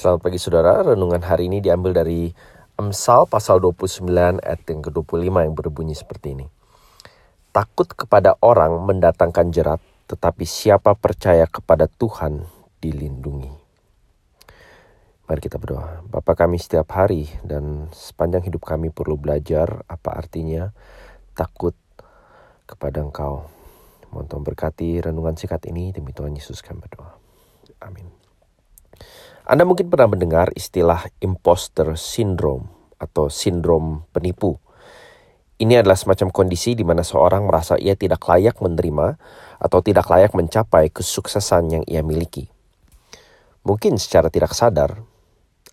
Selamat pagi saudara, renungan hari ini diambil dari Amsal pasal 29 ayat yang ke-25 yang berbunyi seperti ini. Takut kepada orang mendatangkan jerat, tetapi siapa percaya kepada Tuhan dilindungi. Mari kita berdoa. Bapa kami setiap hari dan sepanjang hidup kami perlu belajar apa artinya takut kepada Engkau. Mohon Tuhan berkati renungan sikat ini demi Tuhan Yesus kami berdoa. Amin. Anda mungkin pernah mendengar istilah imposter syndrome atau sindrom penipu. Ini adalah semacam kondisi di mana seorang merasa ia tidak layak menerima atau tidak layak mencapai kesuksesan yang ia miliki. Mungkin secara tidak sadar,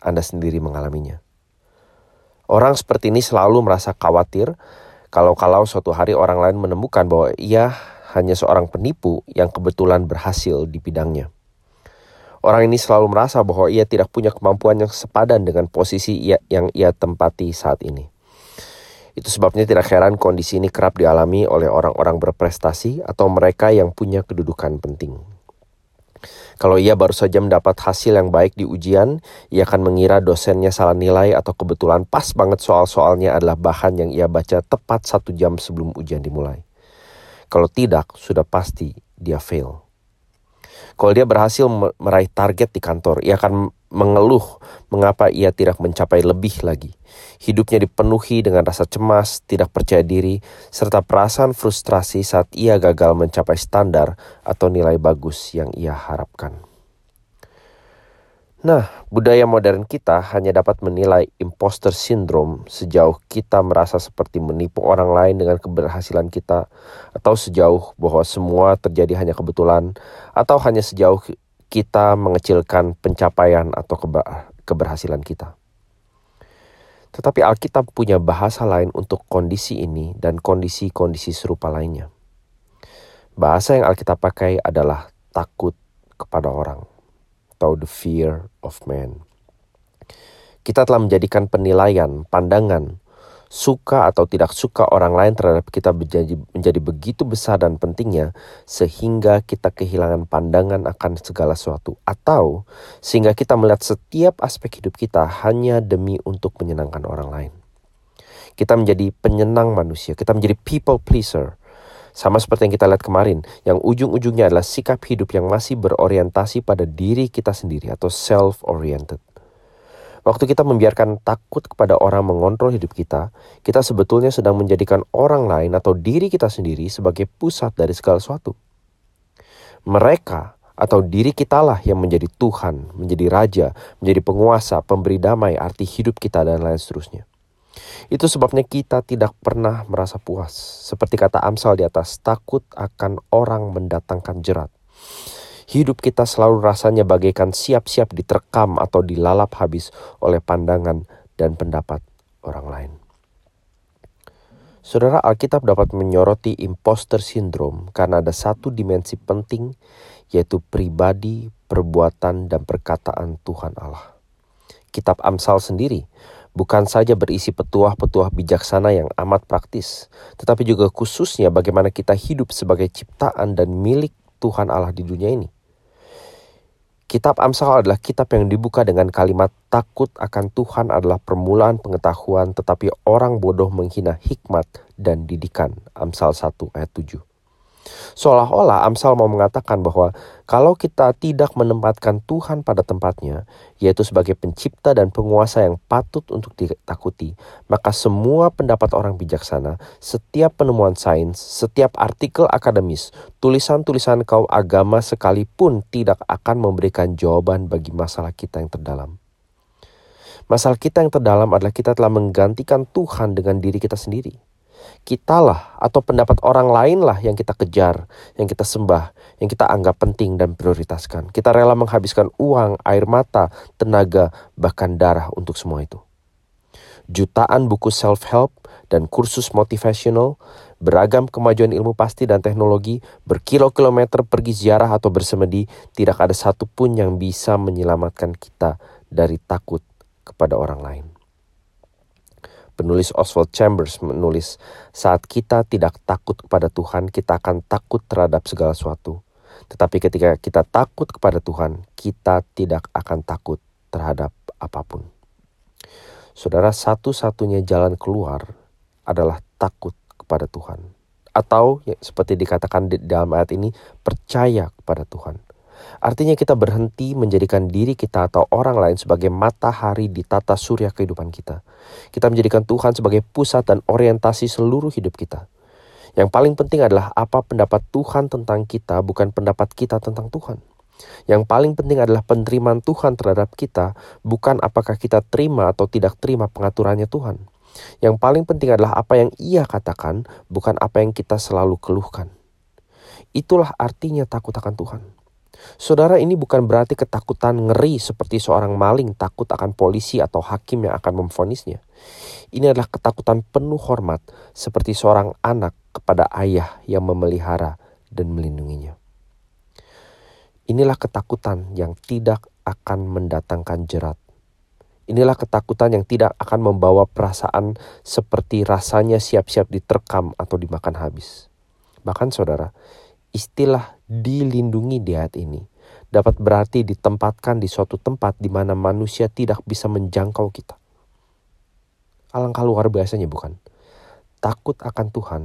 Anda sendiri mengalaminya. Orang seperti ini selalu merasa khawatir kalau-kalau suatu hari orang lain menemukan bahwa ia hanya seorang penipu yang kebetulan berhasil di bidangnya. Orang ini selalu merasa bahwa ia tidak punya kemampuan yang sepadan dengan posisi ia, yang ia tempati saat ini. Itu sebabnya tidak heran kondisi ini kerap dialami oleh orang-orang berprestasi atau mereka yang punya kedudukan penting. Kalau ia baru saja mendapat hasil yang baik di ujian, ia akan mengira dosennya salah nilai atau kebetulan pas banget soal-soalnya adalah bahan yang ia baca tepat satu jam sebelum ujian dimulai. Kalau tidak, sudah pasti dia fail. Kalau dia berhasil meraih target di kantor, ia akan mengeluh mengapa ia tidak mencapai lebih lagi. Hidupnya dipenuhi dengan rasa cemas, tidak percaya diri, serta perasaan frustrasi saat ia gagal mencapai standar atau nilai bagus yang ia harapkan. Nah, budaya modern kita hanya dapat menilai imposter syndrome sejauh kita merasa seperti menipu orang lain dengan keberhasilan kita, atau sejauh bahwa semua terjadi hanya kebetulan, atau hanya sejauh kita mengecilkan pencapaian atau keberhasilan kita. Tetapi Alkitab punya bahasa lain untuk kondisi ini dan kondisi-kondisi serupa lainnya. Bahasa yang Alkitab pakai adalah takut kepada orang atau the fear of man. Kita telah menjadikan penilaian, pandangan, suka atau tidak suka orang lain terhadap kita menjadi, menjadi begitu besar dan pentingnya sehingga kita kehilangan pandangan akan segala sesuatu atau sehingga kita melihat setiap aspek hidup kita hanya demi untuk menyenangkan orang lain. Kita menjadi penyenang manusia, kita menjadi people pleaser sama seperti yang kita lihat kemarin, yang ujung-ujungnya adalah sikap hidup yang masih berorientasi pada diri kita sendiri atau self-oriented. Waktu kita membiarkan takut kepada orang mengontrol hidup kita, kita sebetulnya sedang menjadikan orang lain atau diri kita sendiri sebagai pusat dari segala sesuatu. Mereka atau diri kitalah yang menjadi Tuhan, menjadi Raja, menjadi penguasa, pemberi damai, arti hidup kita, dan lain seterusnya. Itu sebabnya kita tidak pernah merasa puas. Seperti kata Amsal di atas, takut akan orang mendatangkan jerat. Hidup kita selalu rasanya bagaikan siap-siap diterkam atau dilalap habis oleh pandangan dan pendapat orang lain. Saudara Alkitab dapat menyoroti imposter syndrome karena ada satu dimensi penting yaitu pribadi, perbuatan, dan perkataan Tuhan Allah. Kitab Amsal sendiri bukan saja berisi petuah-petuah bijaksana yang amat praktis, tetapi juga khususnya bagaimana kita hidup sebagai ciptaan dan milik Tuhan Allah di dunia ini. Kitab Amsal adalah kitab yang dibuka dengan kalimat takut akan Tuhan adalah permulaan pengetahuan tetapi orang bodoh menghina hikmat dan didikan. Amsal 1 ayat 7. Seolah-olah Amsal mau mengatakan bahwa kalau kita tidak menempatkan Tuhan pada tempatnya, yaitu sebagai pencipta dan penguasa yang patut untuk ditakuti, maka semua pendapat orang bijaksana, setiap penemuan sains, setiap artikel akademis, tulisan-tulisan kaum agama sekalipun tidak akan memberikan jawaban bagi masalah kita yang terdalam. Masalah kita yang terdalam adalah kita telah menggantikan Tuhan dengan diri kita sendiri kitalah atau pendapat orang lain lah yang kita kejar, yang kita sembah, yang kita anggap penting dan prioritaskan. Kita rela menghabiskan uang, air mata, tenaga, bahkan darah untuk semua itu. Jutaan buku self-help dan kursus motivational, beragam kemajuan ilmu pasti dan teknologi, berkilo-kilometer pergi ziarah atau bersemedi, tidak ada satupun yang bisa menyelamatkan kita dari takut kepada orang lain. Penulis Oswald Chambers menulis, saat kita tidak takut kepada Tuhan, kita akan takut terhadap segala sesuatu. Tetapi ketika kita takut kepada Tuhan, kita tidak akan takut terhadap apa pun. Saudara, satu-satunya jalan keluar adalah takut kepada Tuhan. Atau ya, seperti dikatakan di dalam ayat ini, percaya kepada Tuhan. Artinya kita berhenti menjadikan diri kita atau orang lain sebagai matahari di tata surya kehidupan kita. Kita menjadikan Tuhan sebagai pusat dan orientasi seluruh hidup kita. Yang paling penting adalah apa pendapat Tuhan tentang kita, bukan pendapat kita tentang Tuhan. Yang paling penting adalah penerimaan Tuhan terhadap kita, bukan apakah kita terima atau tidak terima pengaturannya Tuhan. Yang paling penting adalah apa yang Ia katakan, bukan apa yang kita selalu keluhkan. Itulah artinya takut akan Tuhan. Saudara, ini bukan berarti ketakutan ngeri seperti seorang maling takut akan polisi atau hakim yang akan memfonisnya. Ini adalah ketakutan penuh hormat seperti seorang anak kepada ayah yang memelihara dan melindunginya. Inilah ketakutan yang tidak akan mendatangkan jerat. Inilah ketakutan yang tidak akan membawa perasaan seperti rasanya siap-siap diterkam atau dimakan habis. Bahkan saudara, Istilah dilindungi di ayat ini dapat berarti ditempatkan di suatu tempat di mana manusia tidak bisa menjangkau kita. Alangkah luar biasanya bukan? Takut akan Tuhan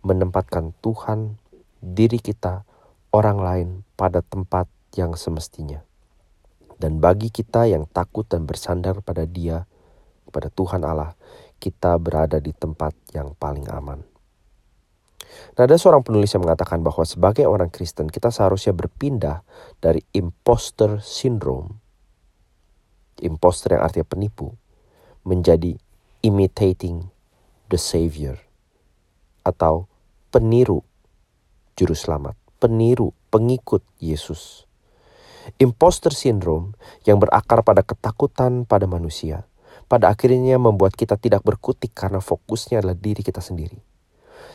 menempatkan Tuhan, diri kita, orang lain pada tempat yang semestinya. Dan bagi kita yang takut dan bersandar pada Dia, pada Tuhan Allah, kita berada di tempat yang paling aman. Nah, ada seorang penulis yang mengatakan bahwa sebagai orang Kristen kita seharusnya berpindah dari imposter syndrome, imposter yang artinya penipu, menjadi imitating the Savior atau peniru juru selamat, peniru pengikut Yesus. Imposter syndrome yang berakar pada ketakutan pada manusia, pada akhirnya membuat kita tidak berkutik karena fokusnya adalah diri kita sendiri.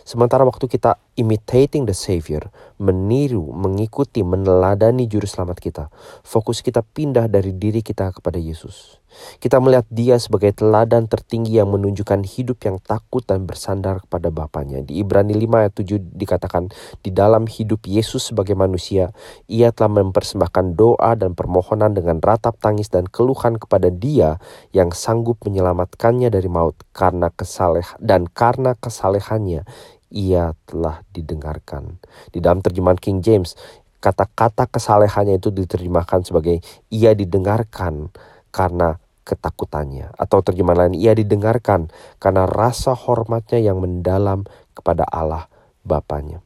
Sementara waktu kita imitating the Savior, meniru, mengikuti, meneladani juru selamat kita, fokus kita pindah dari diri kita kepada Yesus. Kita melihat dia sebagai teladan tertinggi yang menunjukkan hidup yang takut dan bersandar kepada Bapaknya. Di Ibrani 5 ayat 7 dikatakan, di dalam hidup Yesus sebagai manusia, ia telah mempersembahkan doa dan permohonan dengan ratap tangis dan keluhan kepada dia yang sanggup menyelamatkannya dari maut karena kesaleh dan karena kesalehannya ia telah didengarkan. Di dalam terjemahan King James, kata-kata kesalehannya itu diterjemahkan sebagai ia didengarkan karena ketakutannya. Atau terjemahan lain, ia didengarkan karena rasa hormatnya yang mendalam kepada Allah Bapaknya.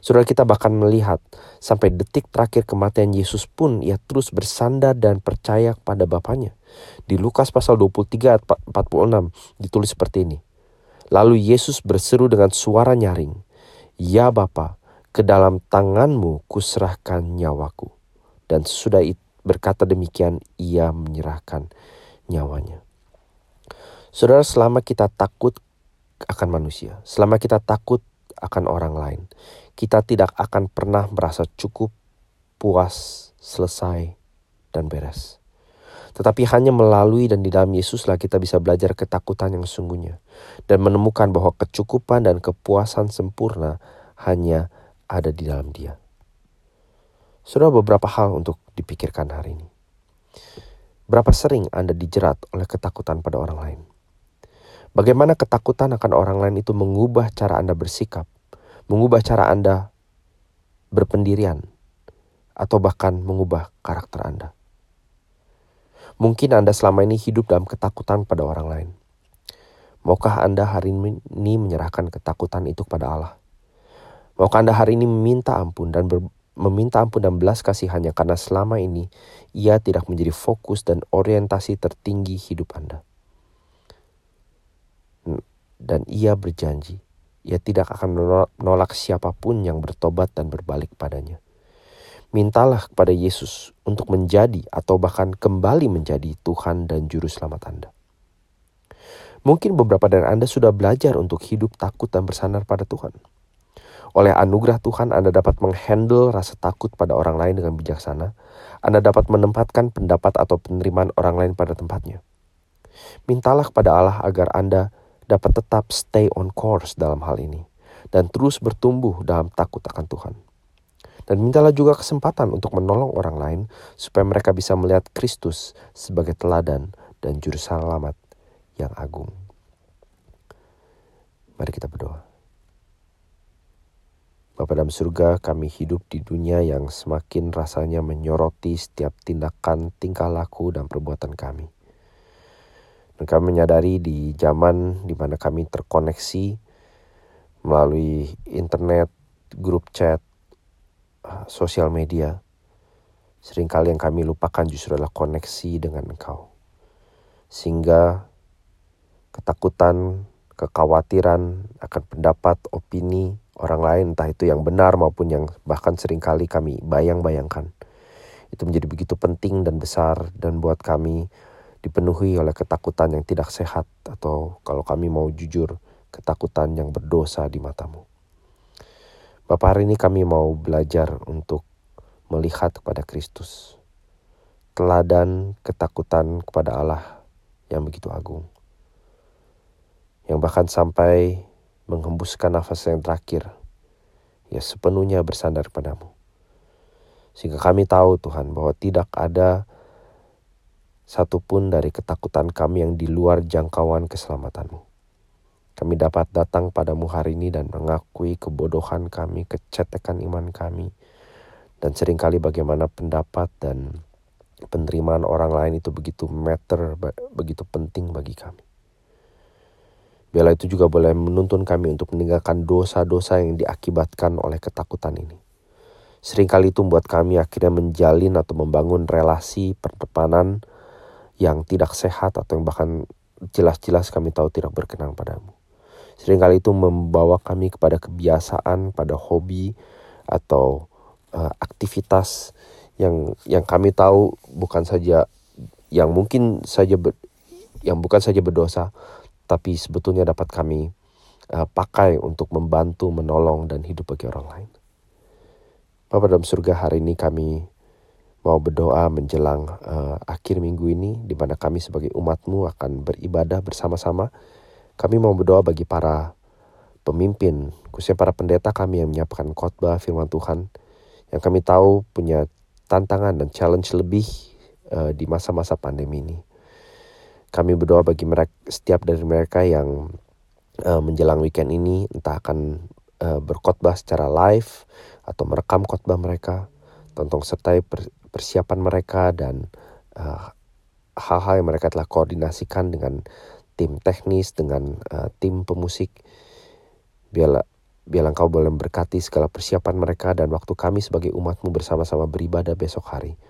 Saudara kita bahkan melihat sampai detik terakhir kematian Yesus pun ia terus bersandar dan percaya kepada Bapaknya. Di Lukas pasal 23 ayat 46 ditulis seperti ini. Lalu Yesus berseru dengan suara nyaring, Ya Bapa, ke dalam tanganmu kuserahkan nyawaku. Dan sesudah berkata demikian, ia menyerahkan nyawanya. Saudara, selama kita takut akan manusia, selama kita takut akan orang lain, kita tidak akan pernah merasa cukup, puas, selesai, dan beres. Tetapi hanya melalui dan di dalam Yesuslah kita bisa belajar ketakutan yang sesungguhnya dan menemukan bahwa kecukupan dan kepuasan sempurna hanya ada di dalam Dia. Sudah beberapa hal untuk dipikirkan hari ini. Berapa sering Anda dijerat oleh ketakutan pada orang lain? Bagaimana ketakutan akan orang lain itu mengubah cara Anda bersikap, mengubah cara Anda berpendirian, atau bahkan mengubah karakter Anda? Mungkin Anda selama ini hidup dalam ketakutan pada orang lain. Maukah Anda hari ini menyerahkan ketakutan itu kepada Allah? Maukah Anda hari ini meminta ampun dan ber, meminta ampun dan belas kasihannya karena selama ini ia tidak menjadi fokus dan orientasi tertinggi hidup Anda. Dan ia berjanji, ia tidak akan menolak siapa pun yang bertobat dan berbalik padanya. Mintalah kepada Yesus untuk menjadi atau bahkan kembali menjadi Tuhan dan Juru Selamat Anda. Mungkin beberapa dari Anda sudah belajar untuk hidup takut dan bersandar pada Tuhan. Oleh anugerah Tuhan, Anda dapat menghandle rasa takut pada orang lain dengan bijaksana. Anda dapat menempatkan pendapat atau penerimaan orang lain pada tempatnya. Mintalah kepada Allah agar Anda dapat tetap stay on course dalam hal ini dan terus bertumbuh dalam takut akan Tuhan. Dan mintalah juga kesempatan untuk menolong orang lain supaya mereka bisa melihat Kristus sebagai teladan dan juru selamat yang agung. Mari kita berdoa. Bapa dalam surga, kami hidup di dunia yang semakin rasanya menyoroti setiap tindakan, tingkah laku, dan perbuatan kami. Dan kami menyadari di zaman di mana kami terkoneksi melalui internet, grup chat, sosial media, sering kali yang kami lupakan justru adalah koneksi dengan Engkau. Sehingga ketakutan, kekhawatiran akan pendapat, opini, orang lain, entah itu yang benar maupun yang bahkan sering kali kami bayang-bayangkan. Itu menjadi begitu penting dan besar dan buat kami dipenuhi oleh ketakutan yang tidak sehat atau kalau kami mau jujur, ketakutan yang berdosa di matamu. Bapak hari ini kami mau belajar untuk melihat kepada Kristus. Teladan ketakutan kepada Allah yang begitu agung. Yang bahkan sampai menghembuskan nafas yang terakhir, ya sepenuhnya bersandar padamu. Sehingga kami tahu Tuhan bahwa tidak ada satupun dari ketakutan kami yang di luar jangkauan keselamatanmu. Kami dapat datang padamu hari ini dan mengakui kebodohan kami, kecetekan iman kami, dan sering kali bagaimana pendapat dan penerimaan orang lain itu begitu matter, begitu penting bagi kami. Biarlah itu juga boleh menuntun kami untuk meninggalkan dosa-dosa yang diakibatkan oleh ketakutan ini. Seringkali itu membuat kami akhirnya menjalin atau membangun relasi perdepanan yang tidak sehat atau yang bahkan jelas-jelas kami tahu tidak berkenan padamu. Seringkali itu membawa kami kepada kebiasaan, pada hobi atau uh, aktivitas yang yang kami tahu bukan saja yang mungkin saja ber, yang bukan saja berdosa tapi sebetulnya dapat kami uh, pakai untuk membantu, menolong, dan hidup bagi orang lain. Bapak dalam surga hari ini kami mau berdoa menjelang uh, akhir minggu ini di mana kami sebagai umatmu akan beribadah bersama-sama. Kami mau berdoa bagi para pemimpin, khususnya para pendeta kami yang menyiapkan khotbah firman Tuhan yang kami tahu punya tantangan dan challenge lebih uh, di masa-masa pandemi ini. Kami berdoa bagi mereka setiap dari mereka yang uh, menjelang weekend ini entah akan uh, berkhotbah secara live atau merekam khotbah mereka, tentang sertai persiapan mereka dan hal hal-hal yang mereka telah koordinasikan dengan tim teknis dengan uh, tim pemusik. Biarlah biarlah engkau boleh memberkati segala persiapan mereka dan waktu kami sebagai umatmu bersama-sama beribadah besok hari.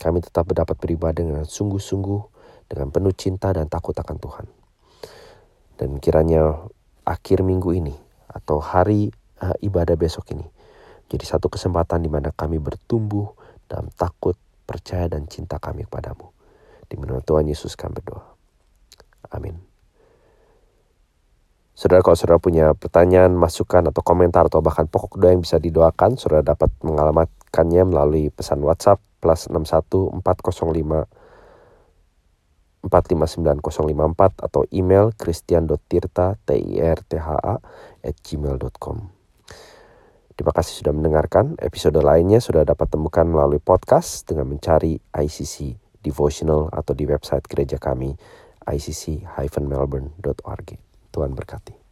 Kami tetap dapat beribadah dengan sungguh-sungguh dengan penuh cinta dan takut akan Tuhan. Dan kiranya akhir minggu ini atau hari uh, ibadah besok ini jadi satu kesempatan di mana kami bertumbuh dalam takut, percaya dan cinta kami kepadamu. Di mana Tuhan Yesus kami berdoa. Amin. Saudara kalau saudara punya pertanyaan, masukan atau komentar atau bahkan pokok doa yang bisa didoakan, saudara dapat mengalamatkannya melalui pesan WhatsApp plus 61 405 459054 atau email christian.tirta t i r t h a at gmail.com. Terima kasih sudah mendengarkan. Episode lainnya sudah dapat temukan melalui podcast dengan mencari ICC Devotional atau di website gereja kami icc-melbourne.org. Tuhan berkati.